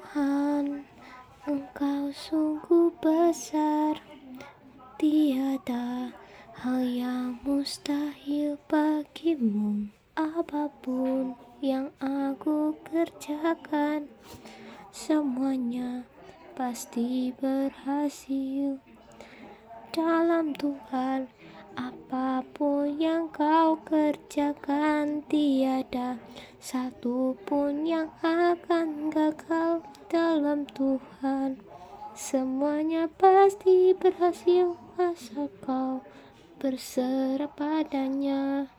Tuhan, Engkau sungguh besar, tiada hal yang mustahil bagimu. Apa pun yang aku kerjakan, semuanya pasti berhasil. Dalam Tuhan, apa pun yang kau kerjakan, tiada satupun yang akan dalam Tuhan. Semuanya pasti berhasil asal kau berserah padanya.